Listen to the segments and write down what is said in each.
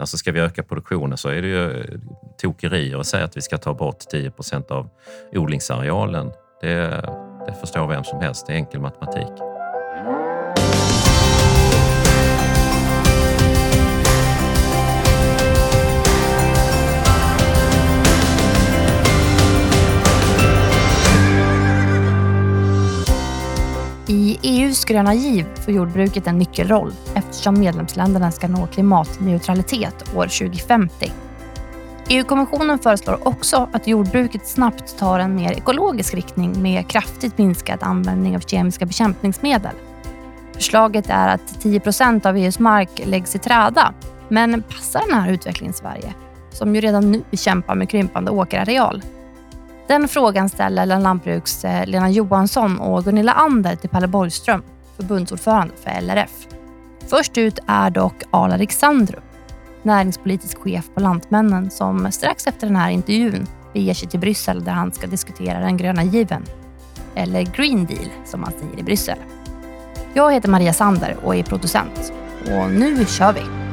Alltså ska vi öka produktionen så är det ju eh, tokerier att säga att vi ska ta bort 10 procent av odlingsarealen. Det, det förstår vem som helst, det är enkel matematik. I EUs gröna giv får jordbruket en nyckelroll eftersom medlemsländerna ska nå klimatneutralitet år 2050. EU-kommissionen föreslår också att jordbruket snabbt tar en mer ekologisk riktning med kraftigt minskad användning av kemiska bekämpningsmedel. Förslaget är att 10 procent av EUs mark läggs i träda. Men passar den här utvecklingen Sverige, som ju redan nu kämpar med krympande åkerareal? Den frågan ställer Lantbruks eh, Lena Johansson och Gunilla Ander till Palle Borgström, förbundsordförande för LRF. Först ut är dock Arla Alexandru, näringspolitisk chef på Lantmännen som strax efter den här intervjun beger sig till Bryssel där han ska diskutera den gröna given. Eller Green Deal som man säger i Bryssel. Jag heter Maria Sander och är producent. Och nu kör vi!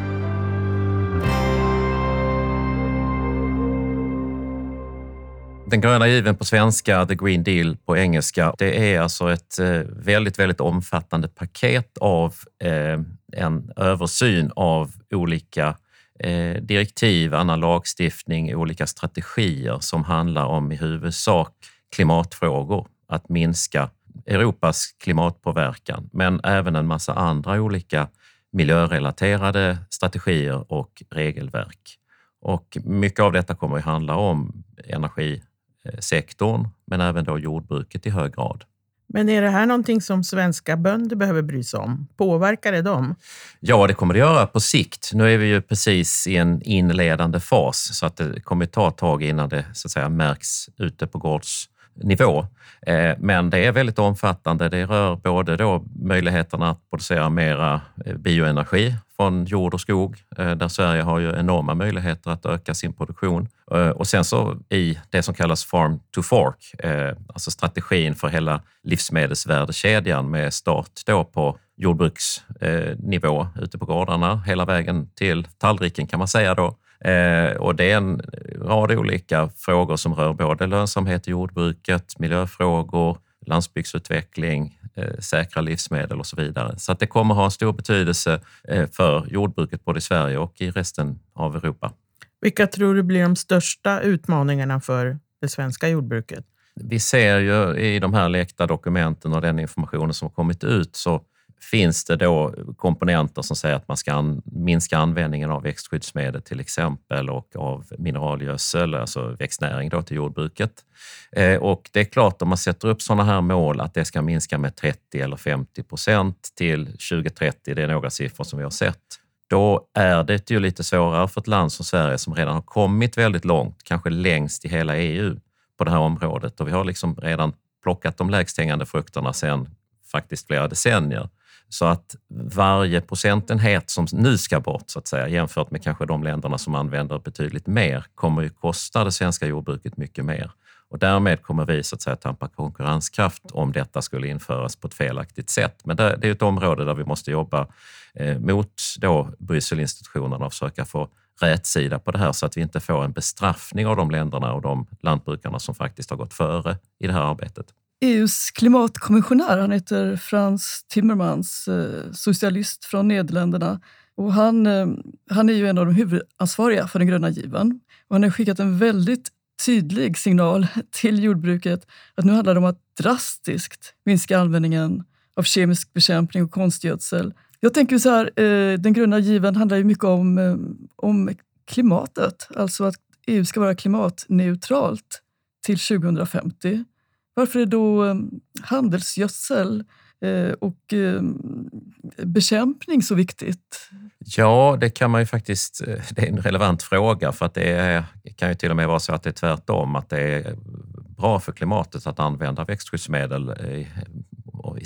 Den gröna given på svenska, the green deal på engelska, det är alltså ett eh, väldigt, väldigt omfattande paket av eh, en översyn av olika eh, direktiv, annan lagstiftning, olika strategier som handlar om i huvudsak klimatfrågor, att minska Europas klimatpåverkan, men även en massa andra olika miljörelaterade strategier och regelverk. Och mycket av detta kommer att handla om energi energisektorn, men även då jordbruket i hög grad. Men är det här någonting som svenska bönder behöver bry sig om? Påverkar det dem? Ja, det kommer det göra på sikt. Nu är vi ju precis i en inledande fas så att det kommer ta ett tag innan det så att säga, märks ute på gårdsnivå nivå. Eh, men det är väldigt omfattande. Det rör både då möjligheterna att producera mera eh, bioenergi från jord och skog, eh, där Sverige har ju enorma möjligheter att öka sin produktion. Och sen så i det som kallas Farm to Fork, alltså strategin för hela livsmedelsvärdekedjan med start då på jordbruksnivå ute på gårdarna hela vägen till tallriken kan man säga då. Och det är en rad olika frågor som rör både lönsamhet i jordbruket, miljöfrågor, landsbygdsutveckling, eh, säkra livsmedel och så vidare. Så att det kommer ha en stor betydelse eh, för jordbruket både i Sverige och i resten av Europa. Vilka tror du blir de största utmaningarna för det svenska jordbruket? Vi ser ju i de här läckta dokumenten och den informationen som har kommit ut så finns det då komponenter som säger att man ska an, minska användningen av växtskyddsmedel till exempel och av mineralgödsel, alltså växtnäring då till jordbruket. Eh, och det är klart, om man sätter upp sådana här mål att det ska minska med 30 eller 50 procent till 2030, det är några siffror som vi har sett, då är det ju lite svårare för ett land som Sverige som redan har kommit väldigt långt, kanske längst i hela EU på det här området och vi har liksom redan plockat de lägst hängande frukterna sedan faktiskt flera decennier. Så att varje procentenhet som nu ska bort, så att säga, jämfört med kanske de länderna som använder betydligt mer, kommer ju kosta det svenska jordbruket mycket mer. Och därmed kommer vi så att säga tampa konkurrenskraft om detta skulle införas på ett felaktigt sätt. Men det, är ett område där vi måste jobba eh, mot då Brysselinstitutionerna och försöka få rätsida på det här så att vi inte får en bestraffning av de länderna och de lantbrukarna som faktiskt har gått före i det här arbetet. EUs klimatkommissionär, han heter Frans Timmermans, eh, socialist från Nederländerna. Och han, eh, han är ju en av de huvudansvariga för den gröna given. Och han har skickat en väldigt tydlig signal till jordbruket att nu handlar det om att drastiskt minska användningen av kemisk bekämpning och konstgödsel. Jag tänker så här, eh, den gröna given handlar ju mycket om, om klimatet, alltså att EU ska vara klimatneutralt till 2050. Varför är då eh, handelsgödsel eh, och eh, bekämpning så viktigt? Ja, det kan man ju faktiskt... Det är en relevant fråga för att det är, kan ju till och med vara så att det är tvärtom, att det är bra för klimatet att använda växtskyddsmedel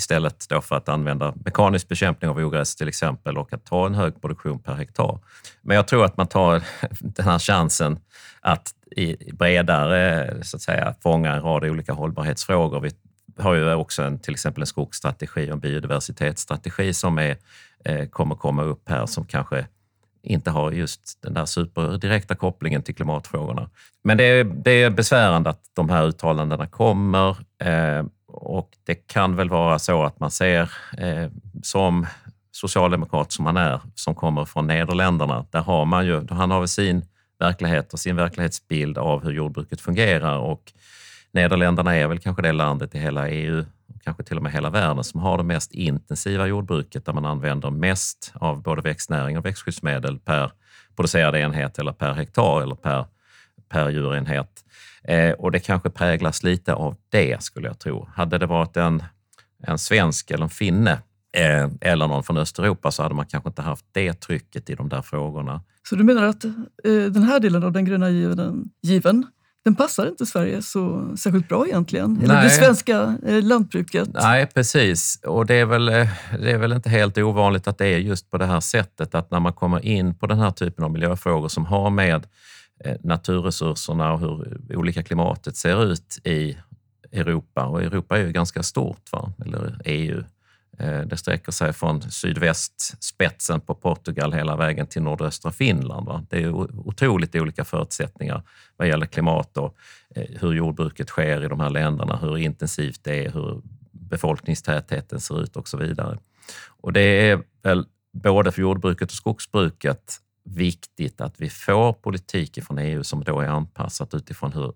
istället då för att använda mekanisk bekämpning av ogräs till exempel och att ta en hög produktion per hektar. Men jag tror att man tar den här chansen att i bredare så att säga, fånga en rad olika hållbarhetsfrågor. Vi har ju också en, till exempel en skogsstrategi och en biodiversitetsstrategi som är, eh, kommer komma upp här som kanske inte har just den där superdirekta kopplingen till klimatfrågorna. Men det är, det är besvärande att de här uttalandena kommer eh, och det kan väl vara så att man ser eh, som socialdemokrat som han är, som kommer från Nederländerna, där har man ju, han har väl sin verklighet och sin verklighetsbild av hur jordbruket fungerar. Och Nederländerna är väl kanske det landet i hela EU, kanske till och med hela världen, som har det mest intensiva jordbruket där man använder mest av både växtnäring och växtskyddsmedel per producerad enhet eller per hektar eller per, per djurenhet. Eh, och det kanske präglas lite av det skulle jag tro. Hade det varit en, en svensk eller en finne eh, eller någon från Östeuropa så hade man kanske inte haft det trycket i de där frågorna. Så du menar att eh, den här delen av den gröna given, given den passar inte Sverige så särskilt bra egentligen. Eller det svenska eh, lantbruket. Nej, precis. Och det är, väl, eh, det är väl inte helt ovanligt att det är just på det här sättet att när man kommer in på den här typen av miljöfrågor som har med Eh, naturresurserna och hur olika klimatet ser ut i Europa. Och Europa är ju ganska stort, va? eller EU. Eh, det sträcker sig från sydvästspetsen på Portugal hela vägen till nordöstra Finland. Va? Det är otroligt olika förutsättningar vad gäller klimat och eh, hur jordbruket sker i de här länderna, hur intensivt det är, hur befolkningstätheten ser ut och så vidare. Och det är väl både för jordbruket och skogsbruket viktigt att vi får politik från EU som då är anpassat utifrån hur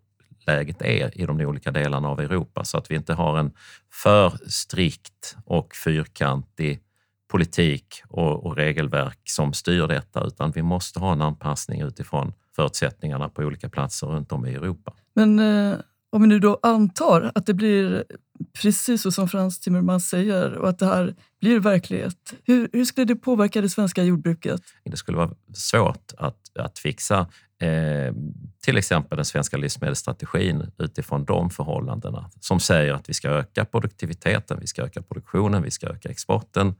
läget är i de olika delarna av Europa så att vi inte har en för strikt och fyrkantig politik och, och, regelverk som styr detta, utan vi måste ha en anpassning utifrån förutsättningarna på olika platser runt om i Europa. Men eh, om vi nu då antar att det blir precis så som Frans Timmermans säger och att det här blir verklighet, hur, hur skulle det påverka det svenska jordbruket? Det skulle vara svårt att, att fixa eh, till exempel den svenska livsmedelsstrategin utifrån de förhållandena som säger att vi ska öka produktiviteten, vi ska öka produktionen, vi ska öka exporten.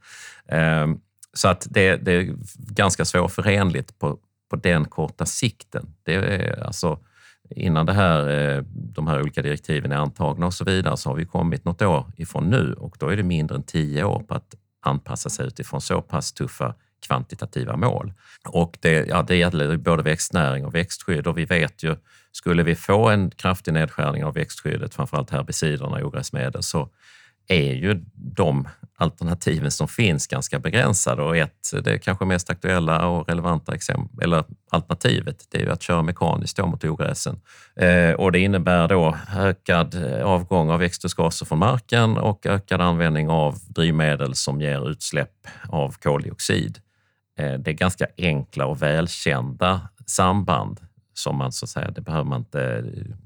Eh, så att det, det, är ganska svårförenligt på, på den korta sikten. Det är alltså, innan det här, eh, de här olika direktiven är antagna och så vidare så har vi kommit något år ifrån nu och då är det mindre än tio år på att anpassa sig utifrån så pass tuffa kvantitativa mål. Och det, ja, det gäller både växtnäring och växtskydd och vi vet ju, skulle vi få en kraftig nedskärning av växtskyddet, framförallt herbiciderna och ogräsmedel, så är ju de alternativen som finns ganska begränsade och ett, det kanske mest aktuella och relevanta exempel, eller alternativet, det är ju att köra mekaniskt mot ogräsen. Eh, och det innebär då ökad avgång av växthusgaser från marken och ökad användning av drivmedel som ger utsläpp av koldioxid. Eh, det är ganska enkla och välkända samband som man så att säga, det behöver man inte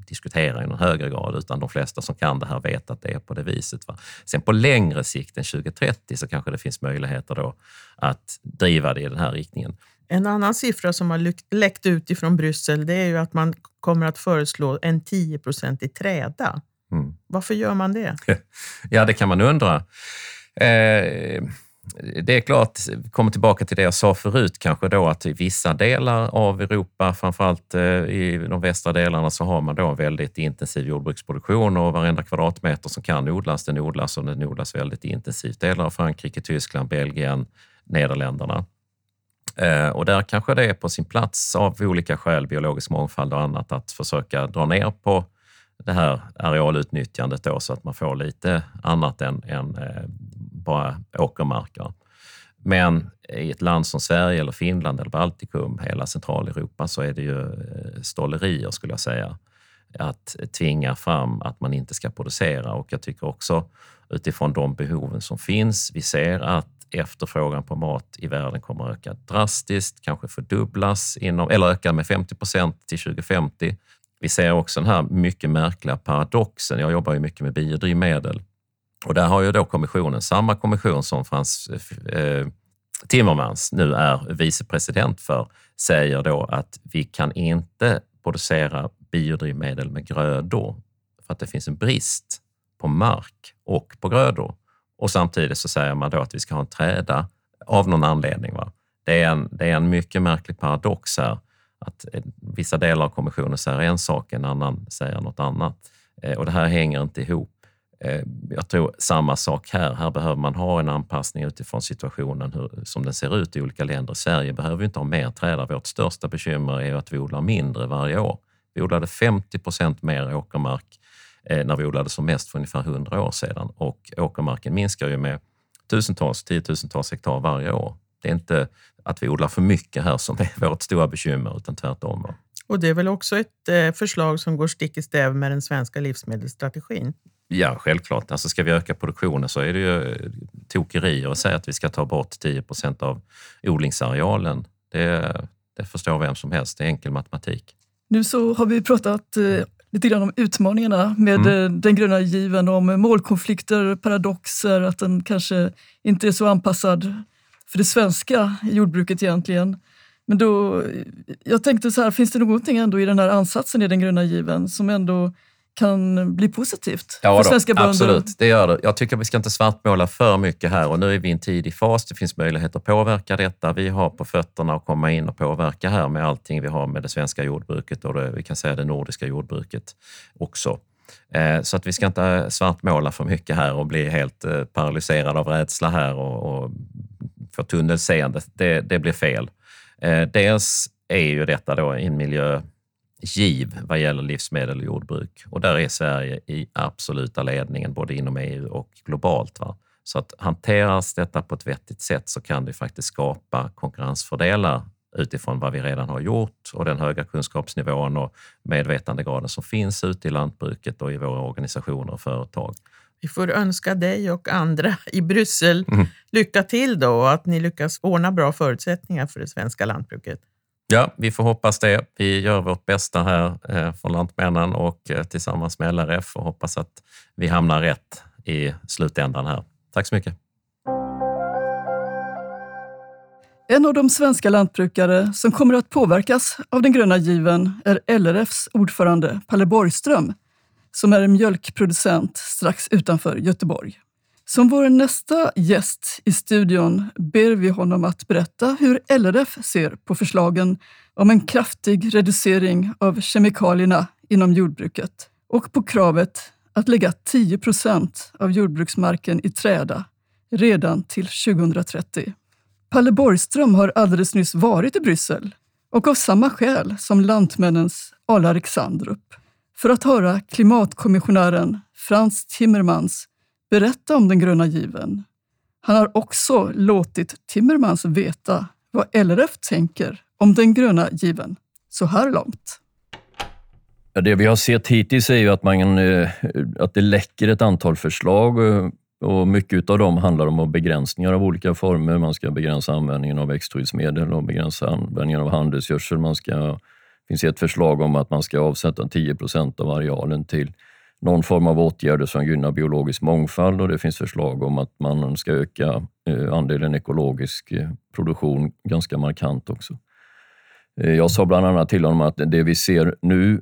diskutera i någon högre grad, utan de flesta som kan det här vet att det är på det viset. Va? Sen på längre sikt än 2030 så kanske det finns möjligheter då att driva det i den här riktningen. En annan siffra som har läckt ut ifrån Bryssel det är ju att man kommer att föreslå en 10% i träda. Mm. Varför gör man det? Ja, det kan man undra. Eh, det är klart, kommer tillbaka till det jag sa förut kanske då att i vissa delar av Europa, framförallt eh, i de västra delarna, så har man då väldigt intensiv jordbruksproduktion och varenda kvadratmeter som kan odlas, den odlas och den odlas väldigt intensivt. Delar av Frankrike, Tyskland, Belgien, Nederländerna. Eh, och där kanske det är på sin plats av olika skäl, biologisk mångfald och annat, att försöka dra ner på det här arealutnyttjandet då, så att man får lite annat än, än eh, bara åkermarker. Men i ett land som Sverige, eller Finland eller Baltikum, hela Centraleuropa, så är det ju eh, stollerier skulle jag säga. Att tvinga fram att man inte ska producera och jag tycker också utifrån de behoven som finns. Vi ser att efterfrågan på mat i världen kommer att öka drastiskt, kanske fördubblas inom, eller öka med 50 procent till 2050. Vi ser också den här mycket märkliga paradoxen. Jag jobbar ju mycket med biodrivmedel och där har ju då kommissionen, samma kommission som Frans eh, eh, Timmermans nu är vicepresident för, säger då att vi kan inte producera biodrivmedel med grödor för att det finns en brist på mark och på grödor. Och samtidigt så säger man då att vi ska ha en träda av någon anledning. Va? Det, är en, det är en mycket märklig paradox här. Att eh, vissa delar av kommissionen säger en sak, en annan säger något annat. Eh, och det här hänger inte ihop. Eh, jag tror samma sak här. Här behöver man ha en anpassning utifrån situationen hur, som den ser ut i olika länder. Sverige behöver inte ha mer träd. Vårt största bekymmer är att vi odlar mindre varje år. Vi odlade 50 procent mer åkermark eh, när vi odlade som mest för ungefär 100 år sedan och åkermarken minskar ju med tusentals, tiotusentals hektar varje år. Det är inte att vi odlar för mycket här som är vårt stora bekymmer, utan tvärtom. Och det är väl också ett eh, förslag som går stick i stäv med den svenska livsmedelsstrategin? Ja, självklart. Alltså ska vi öka produktionen så är det ju eh, tokerier att säga att vi ska ta bort 10 procent av odlingsarealen. Det, det förstår vem som helst. Det är enkel matematik. Nu så har vi pratat eh, lite grann om utmaningarna med mm. den gröna given, om målkonflikter, paradoxer, att den kanske inte är så anpassad för det svenska jordbruket egentligen. Men då, jag tänkte så här, finns det någonting ändå i den här ansatsen i den gröna given som ändå kan bli positivt ja, för då, svenska bönder? Absolut, det gör det. Jag tycker vi ska inte svartmåla för mycket här och nu är vi i en tidig fas. Det finns möjlighet att påverka detta. Vi har på fötterna att komma in och påverka här med allting vi har med det svenska jordbruket och det, vi kan säga det nordiska jordbruket också. Eh, så att vi ska inte svartmåla för mycket här och bli helt eh, paralyserade av rädsla här och, och få tunnelseende. Det, det blir fel. Eh, dels är ju detta då en miljögiv vad gäller livsmedel och jordbruk och där är Sverige i absoluta ledningen både inom EU och globalt. Va? Så att hanteras detta på ett vettigt sätt så kan det faktiskt skapa konkurrensfördelar utifrån vad vi redan har gjort och den höga kunskapsnivån och medvetandegraden som finns ute i lantbruket och i våra organisationer och företag. Vi får önska dig och andra i Bryssel mm. lycka till då och att ni lyckas ordna bra förutsättningar för det svenska lantbruket. Ja, vi får hoppas det. Vi gör vårt bästa här eh, från Lantmännen och eh, tillsammans med LRF och hoppas att vi hamnar rätt i slutändan här. Tack så mycket. En av de svenska lantbrukare som kommer att påverkas av den gröna given är LRFs ordförande Palle Borgström som är en mjölkproducent strax utanför Göteborg. Som vår nästa gäst i studion ber vi honom att berätta hur LRF ser på förslagen om en kraftig reducering av kemikalierna inom jordbruket och på kravet att lägga 10 procent av jordbruksmarken i träda redan till 2030. Palle Borgström har alldeles nyss varit i Bryssel och av samma skäl som Lantmännens Arla Alexandrup för att höra klimatkommissionären Frans Timmermans berätta om den gröna given. Han har också låtit Timmermans veta vad LRF tänker om den gröna given så här långt. Det vi har sett hittills är ju att, man, eh, att det läcker ett antal förslag eh, och mycket av dem handlar om begränsningar av olika former. Man ska begränsa användningen av växtskyddsmedel och begränsa användningen av handelsgödsel. Man ska finns ett förslag om att man ska avsätta 10 procent av arealen till någon form av åtgärder som gynnar biologisk mångfald och det finns förslag om att man ska öka eh, andelen ekologisk eh, produktion ganska markant också. Eh, jag sa bland annat till honom att det vi ser nu,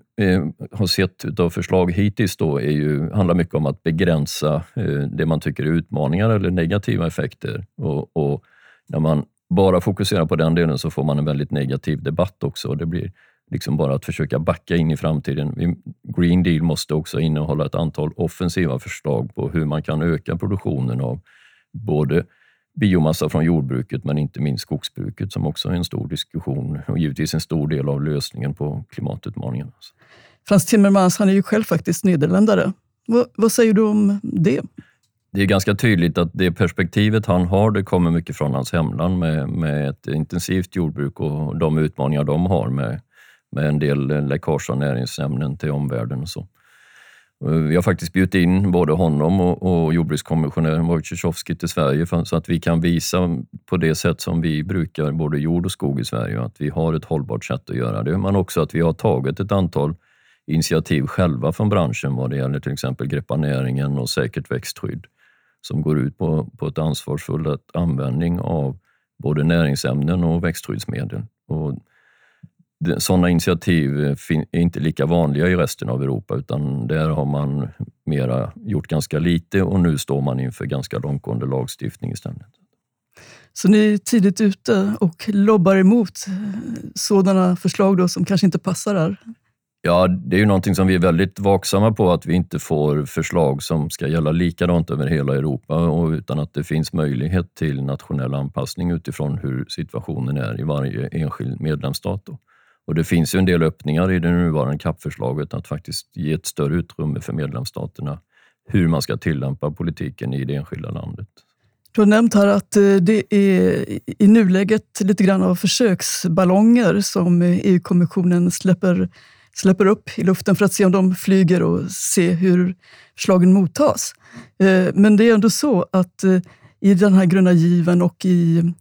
har sett av förslag hittills, då, är ju, handlar mycket om att begränsa det man tycker är utmaningar eller negativa effekter. Och, och, när man bara fokuserar på den delen så får man en väldigt negativ debatt också. Det blir liksom bara att försöka backa in i framtiden. Green Deal måste också innehålla ett antal offensiva förslag på hur man kan öka produktionen av både biomassa från jordbruket men inte minst skogsbruket som också är en stor diskussion och givetvis en stor del av lösningen på klimatutmaningen. Frans Timmermans han är ju själv faktiskt nederländare. Vad, vad säger du om det? Det är ganska tydligt att det perspektivet han har, det kommer mycket från hans hemland med, med ett intensivt jordbruk och de utmaningar de har med med en del eh, läckage av näringsämnen till omvärlden. Och så. Eh, vi har faktiskt bjudit in både honom och, och jordbrukskommissionären Wojciechowski till Sverige för, så att vi kan visa på det sätt som vi brukar både jord och skog i Sverige att vi har ett hållbart sätt att göra det. Men också att vi har tagit ett antal initiativ själva från branschen vad det gäller till exempel Greppa näringen och säkert växtskydd som går ut på, på ett ansvarsfull användning av både näringsämnen och växtskyddsmedel. Och sådana initiativ eh, är inte lika vanliga i resten av Europa utan där har man mera gjort ganska lite och nu står man inför ganska långtgående lagstiftning istället. Så ni är tidigt ute och lobbar emot eh, sådana förslag då som kanske inte passar här? Ja, det är ju någonting som vi är väldigt vaksamma på, att vi inte får förslag som ska gälla likadant över hela Europa och utan att det finns möjlighet till nationell anpassning utifrån hur situationen är i varje enskild medlemsstat. Då. Och det finns ju en del öppningar i det nuvarande CAP-förslaget att faktiskt ge ett större utrymme för medlemsstaterna hur man ska tillämpa politiken i det enskilda landet. Du har nämnt här att eh, det är i nuläget lite grann av försöksballonger som eh, EU-kommissionen släpper, släpper upp i luften för att se om de flyger och se hur förslagen mottas. Eh, men det är ändå så att i den här gröna given och i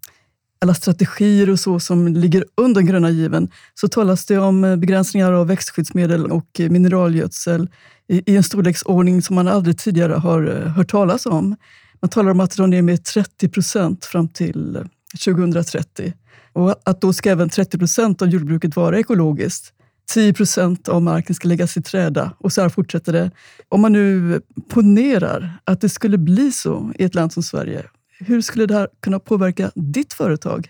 alla strategier och så som ligger under den gröna given så talas det om eh, begränsningar av växtskyddsmedel och eh, mineralgödsel i en storleksordning som man aldrig tidigare har eh, hört talas om. Man talar om att dra ner med 30 procent fram till 2030. Och att då ska även 30 procent av jordbruket vara ekologiskt. 10 procent av marken ska läggas i träda och så här fortsätter det. Om man nu ponerar att det skulle bli så i ett land som Sverige, hur skulle det här kunna påverka ditt företag?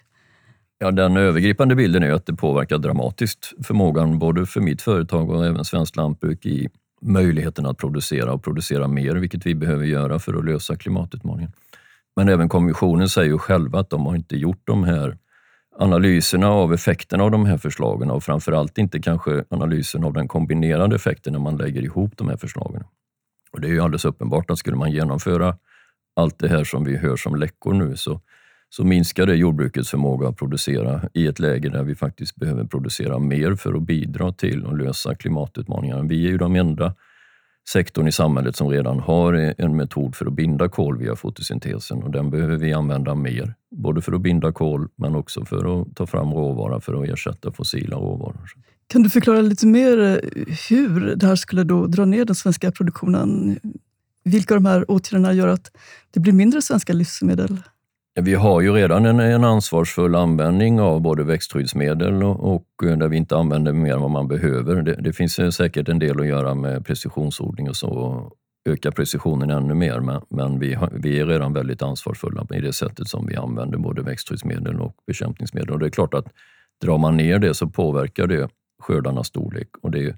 Ja, den övergripande bilden är att det påverkar dramatiskt förmågan både för mitt företag och även svenskt lantbruk i möjligheten att producera och producera mer, vilket vi behöver göra för att lösa klimatutmaningen. Men även Kommissionen säger ju själva att de har inte gjort de här analyserna av effekterna av de här förslagen och framförallt inte kanske analysen av den kombinerade effekten när man lägger ihop de här förslagen. Och Det är ju alldeles uppenbart att skulle man genomföra allt det här som vi hör som läckor nu så så minskar det jordbrukets förmåga att producera i ett läge där vi faktiskt behöver producera mer för att bidra till att lösa klimatutmaningarna. Vi är ju de enda sektorn i samhället som redan har en metod för att binda kol via fotosyntesen och den behöver vi använda mer. Både för att binda kol men också för att ta fram råvara för att ersätta fossila råvaror. Kan du förklara lite mer eh, hur det här skulle då dra ner den svenska produktionen? Vilka av de här åtgärderna gör att det blir mindre svenska livsmedel? Vi har ju redan en, en ansvarsfull användning av både växtskyddsmedel och, och, eh, där vi inte använder mer än vad man behöver. Det, det, finns eh, säkert en del att göra med precisionsodling och så, och öka precisionen ännu mer, men, men vi, har, vi är redan väldigt ansvarsfulla i det sättet som vi använder både växtskyddsmedel och bekämpningsmedel. Och det är klart att drar man ner det så påverkar det skördarnas storlek och det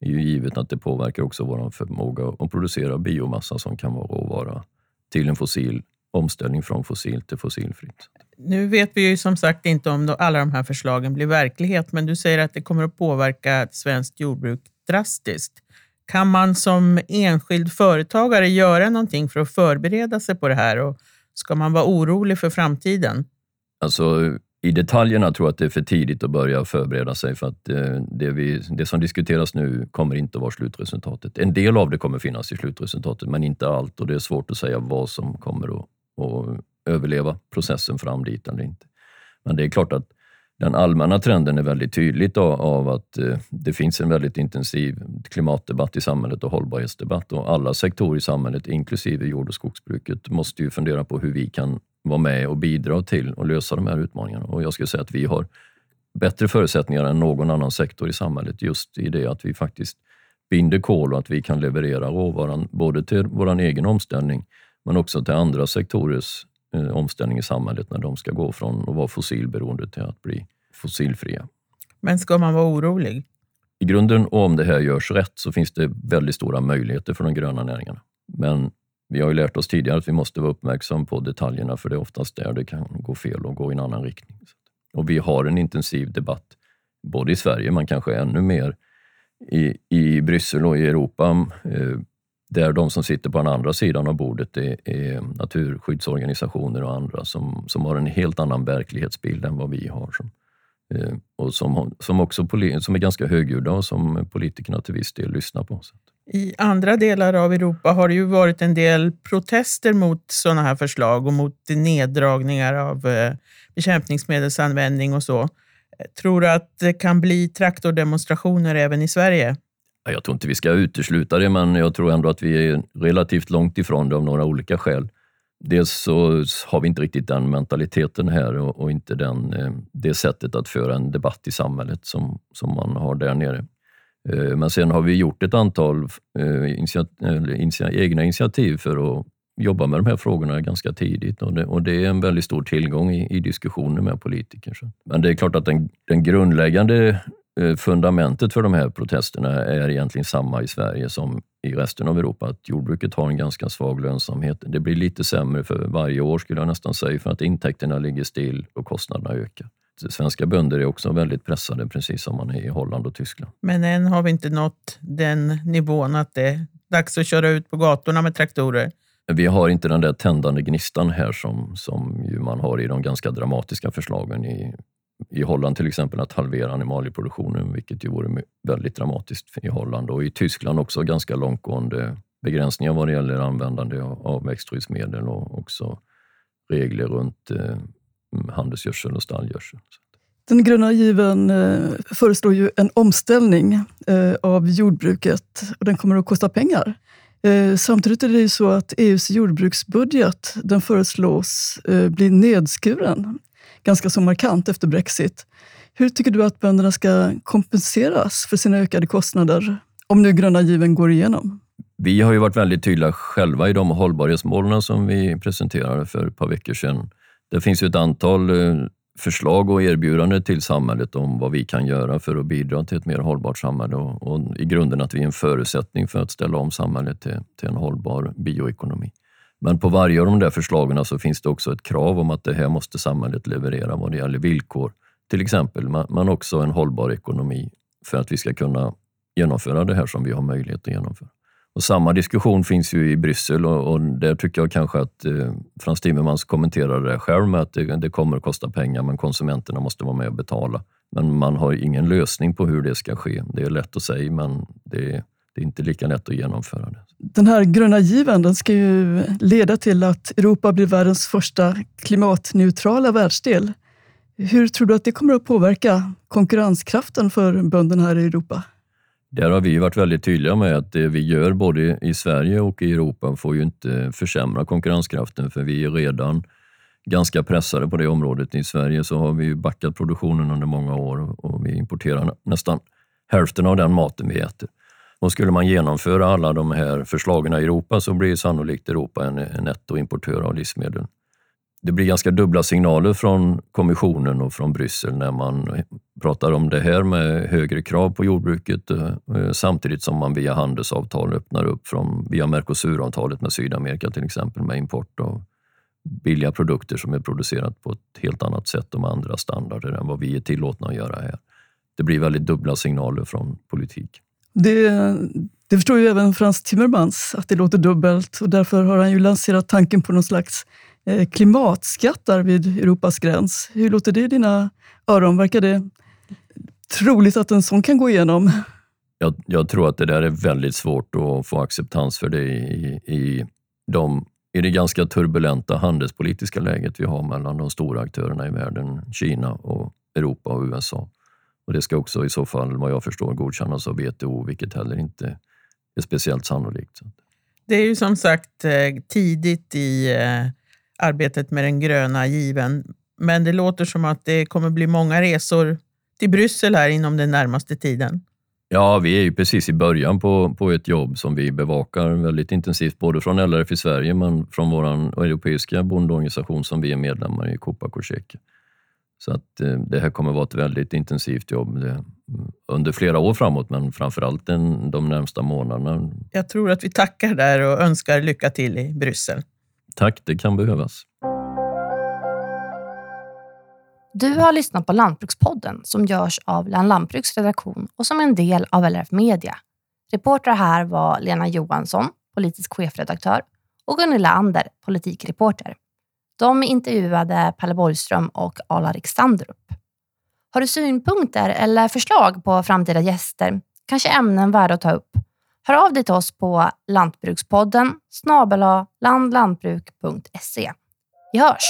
är ju givet att det påverkar också vår förmåga att producera biomassa som kan vara råvara till en fossil omställning från fossilt till fossilfritt. Nu vet vi ju som sagt inte om alla de här förslagen blir verklighet, men du säger att det kommer att påverka svenskt jordbruk drastiskt. Kan man som enskild företagare göra någonting för att förbereda sig på det här och ska man vara orolig för framtiden? Alltså, i detaljerna tror jag att det är för tidigt att börja förbereda sig för att eh, det, vi, det som diskuteras nu kommer inte att vara slutresultatet. En del av det kommer finnas i slutresultatet, men inte allt och det är svårt att säga vad som kommer att att överleva processen fram dit eller inte. Men det är klart att den allmänna trenden är väldigt tydligt av att eh, det finns en väldigt intensiv klimatdebatt i samhället och hållbarhetsdebatt och alla sektorer i samhället, inklusive jord och skogsbruket, måste ju fundera på hur vi kan vara med och bidra till att lösa de här utmaningarna. Och jag skulle säga att vi har bättre förutsättningar än någon annan sektor i samhället just i det att vi faktiskt binder kol och att vi kan leverera råvaran både till vår egen omställning men också till andra sektorers eh, omställning i samhället när de ska gå från att vara fossilberoende till att bli fossilfria. Men ska man vara orolig? I grunden, om det här görs rätt, så finns det väldigt stora möjligheter för de gröna näringarna. Men vi har ju lärt oss tidigare att vi måste vara uppmärksamma på detaljerna, för det är oftast där det kan gå fel och gå i en annan riktning. Och vi har en intensiv debatt, både i Sverige, men kanske ännu mer i, i Bryssel och i Europa, eh, där de som sitter på den andra sidan av bordet är, är naturskyddsorganisationer och andra som, som har en helt annan verklighetsbild än vad vi har. Som, eh, och som, som också som är ganska högljudda och som politikerna till viss del lyssnar på. I andra delar av Europa har det ju varit en del protester mot sådana här förslag och mot neddragningar av eh, bekämpningsmedelsanvändning och så. Tror du att det kan bli traktordemonstrationer även i Sverige? Jag tror inte vi ska utesluta det, men jag tror ändå att vi är relativt långt ifrån det av några olika skäl. Dels så har vi inte riktigt den mentaliteten här och, inte den, eh, det sättet att föra en debatt i samhället som, som man har där nere. Eh, men sen har vi gjort ett antal eh, egna initiativ för att jobba med de här frågorna ganska tidigt och det, och det är en väldigt stor tillgång i, i diskussioner med politiker. Men det är klart att den, den grundläggande eh, fundamentet för de här protesterna är egentligen samma i Sverige som i resten av Europa. Att jordbruket har en ganska svag lönsamhet. Det blir lite sämre för varje år skulle jag nästan säga för att intäkterna ligger still och kostnaderna ökar. Svenska bönder är också väldigt pressade, precis som man är i Holland och Tyskland. Men än har vi inte nått den nivån att det är dags att köra ut på gatorna med traktorer. Vi har inte den där tändande gnistan här som, som ju man har i de ganska dramatiska förslagen i, i Holland till exempel att halvera animalieproduktionen, vilket ju vore väldigt dramatiskt i Holland och i Tyskland också ganska långtgående begränsningar vad det gäller användande av växtskyddsmedel och också regler runt eh, handelsgödsel och stallgödsel. Den gröna given eh, föreslår ju en omställning eh, av jordbruket och den kommer att kosta pengar. Eh, samtidigt är det ju så att EUs jordbruksbudget den föreslås bli nedskuren ganska så markant efter Brexit. Hur tycker du att bönderna ska kompenseras för sina ökade kostnader om nu gröna given går igenom? Vi har ju varit väldigt tydliga själva i de hållbarhetsmålen som vi presenterade för ett par veckor sedan. Det finns ju ett antal eh, förslag och erbjudanden till samhället om vad vi kan göra för att bidra till ett mer hållbart samhälle och, och i grunden att vi är en förutsättning för att ställa om samhället till, till en hållbar bioekonomi. Men på varje av de där förslagen så finns det också ett krav om att det här måste samhället leverera vad det gäller villkor. Till exempel, men också en hållbar ekonomi för att vi ska kunna genomföra det här som vi har möjlighet att genomföra. Och samma diskussion finns ju i Bryssel och, och där tycker jag kanske att eh, Frans Timmermans kommenterade det själv med att det, det, kommer att kosta pengar men konsumenterna måste vara med och betala. Men man har ingen lösning på hur det ska ske. Det är lätt att säga men det, det är inte lika lätt att genomföra det. Den här gröna given den ska ju leda till att Europa blir världens första klimatneutrala världsdel. Hur tror du att det kommer att påverka konkurrenskraften för bönderna här i Europa? Där har vi varit väldigt tydliga med att det vi gör både i Sverige och i Europa får ju inte försämra konkurrenskraften för vi är redan ganska pressade på det området. I Sverige så har vi backat produktionen under många år och vi importerar nästan hälften av den maten vi äter. Och skulle man genomföra alla de här förslagen i Europa så blir sannolikt Europa en nettoimportör av livsmedel det blir ganska dubbla signaler från kommissionen och från Bryssel när man pratar om det här med högre krav på jordbruket eh, eh, samtidigt som man via handelsavtal öppnar upp från, via Mercosuravtalet med Sydamerika till exempel med import av billiga produkter som är producerat på ett helt annat sätt och med andra standarder än vad vi är tillåtna att göra här. Det blir väldigt dubbla signaler från politik. Det, det förstår ju även Frans Timmermans, att det låter dubbelt och därför har han ju lanserat tanken på någon slags klimatskattar vid Europas gräns. Hur låter det i dina öron? Verkar det troligt att en sån kan gå igenom? Jag, jag, tror att det där är väldigt svårt att få acceptans för det i, i, de, i det ganska turbulenta handelspolitiska läget vi har mellan de stora aktörerna i världen, Kina, och Europa och USA. Och Det ska också i så fall, vad jag förstår, godkännas av WTO, vilket heller inte är speciellt sannolikt. Det är ju som sagt eh, tidigt i eh, arbetet med den gröna given. Men det låter som att det kommer bli många resor till Bryssel här inom den närmaste tiden. Ja, vi är ju precis i början på, på ett jobb som vi bevakar väldigt intensivt, både från LRF i Sverige men från vår europeiska bondeorganisation som vi är medlemmar i, Copa Corsec. Så att eh, det här kommer vara ett väldigt intensivt jobb det, under flera år framåt, men framförallt den, de närmsta månaderna. Jag tror att vi tackar där och önskar lycka till i Bryssel. Tack, det kan behövas. Du har lyssnat på Lantbrukspodden som görs av Land Lantbruks redaktion och som är en del av LRF Media. Reportrar här var Lena Johansson, politisk chefredaktör och Gunilla Ander, politikreporter. De intervjuade Palle Borgström och Ala Standrup. Har du synpunkter eller förslag på framtida gäster, kanske ämnen värda att ta upp? Hör av dig till oss på Lantbrukspodden snabel landlantbruk.se. Vi hörs!